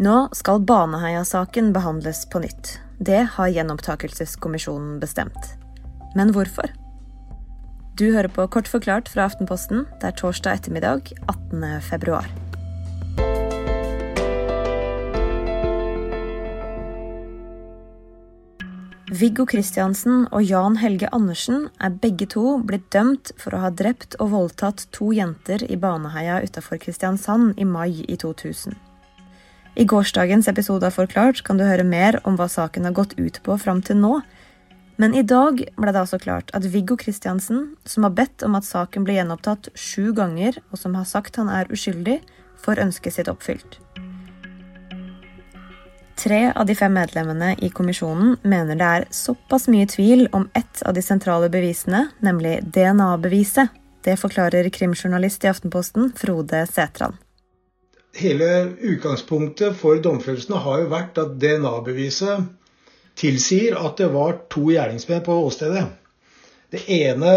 Nå skal Baneheia-saken behandles på nytt. Det har Gjenopptakelseskommisjonen bestemt. Men hvorfor? Du hører på Kort forklart fra Aftenposten. Det er torsdag ettermiddag 18. februar. Viggo Kristiansen og Jan Helge Andersen er begge to blitt dømt for å ha drept og voldtatt to jenter i Baneheia utafor Kristiansand i mai i 2000. I gårsdagens episode av Forklart kan du høre mer om hva saken har gått ut på fram til nå. Men i dag ble det altså klart at Viggo Kristiansen, som har bedt om at saken ble gjenopptatt sju ganger, og som har sagt han er uskyldig, får ønsket sitt oppfylt. Tre av de fem medlemmene i kommisjonen mener det er såpass mye tvil om ett av de sentrale bevisene, nemlig DNA-beviset. Det forklarer krimjournalist i Aftenposten Frode Sætran. Hele utgangspunktet for domfellelsen har jo vært at DNA-beviset tilsier at det var to gjerningsmenn på åstedet. Det ene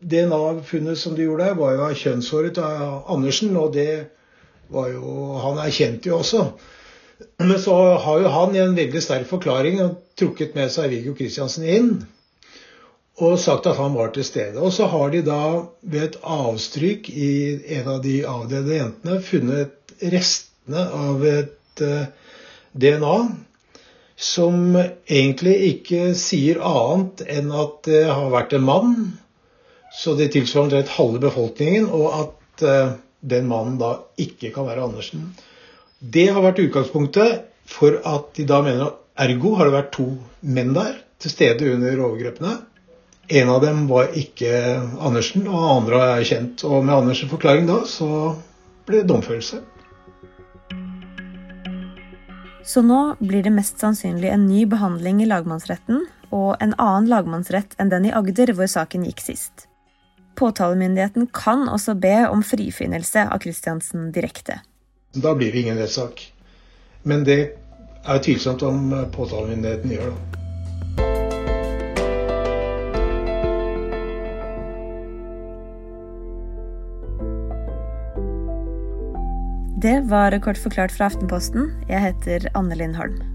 DNA-funnet som de gjorde, var jo av kjønnshåret av Andersen, og det var jo Han erkjente jo også men så har jo han i en veldig sterk forklaring trukket med seg Viggo Kristiansen inn og sagt at han var til stede. Og så har de da ved et avstryk i en av de avdøde jentene funnet restene av et eh, DNA som egentlig ikke sier annet enn at det har vært en mann. Så det tilsvarer omtrent halve befolkningen, og at uh, den mannen da ikke kan være Andersen. Det har vært utgangspunktet for at de da mener at ergo har det vært to menn der til stede under overgrepene. En av dem var ikke Andersen, og andre er kjent. Og med Andersens forklaring da, så ble det domfølelse. Så nå blir det mest sannsynlig en ny behandling i lagmannsretten, og en annen lagmannsrett enn den i Agder hvor saken gikk sist. Påtalemyndigheten kan også be om frifinnelse av Christiansen direkte. Da blir det ingen rettssak. Men det er tvilsomt om påtalemyndigheten gjør det. Det var kort forklart fra Aftenposten. Jeg heter Anne Lindholm.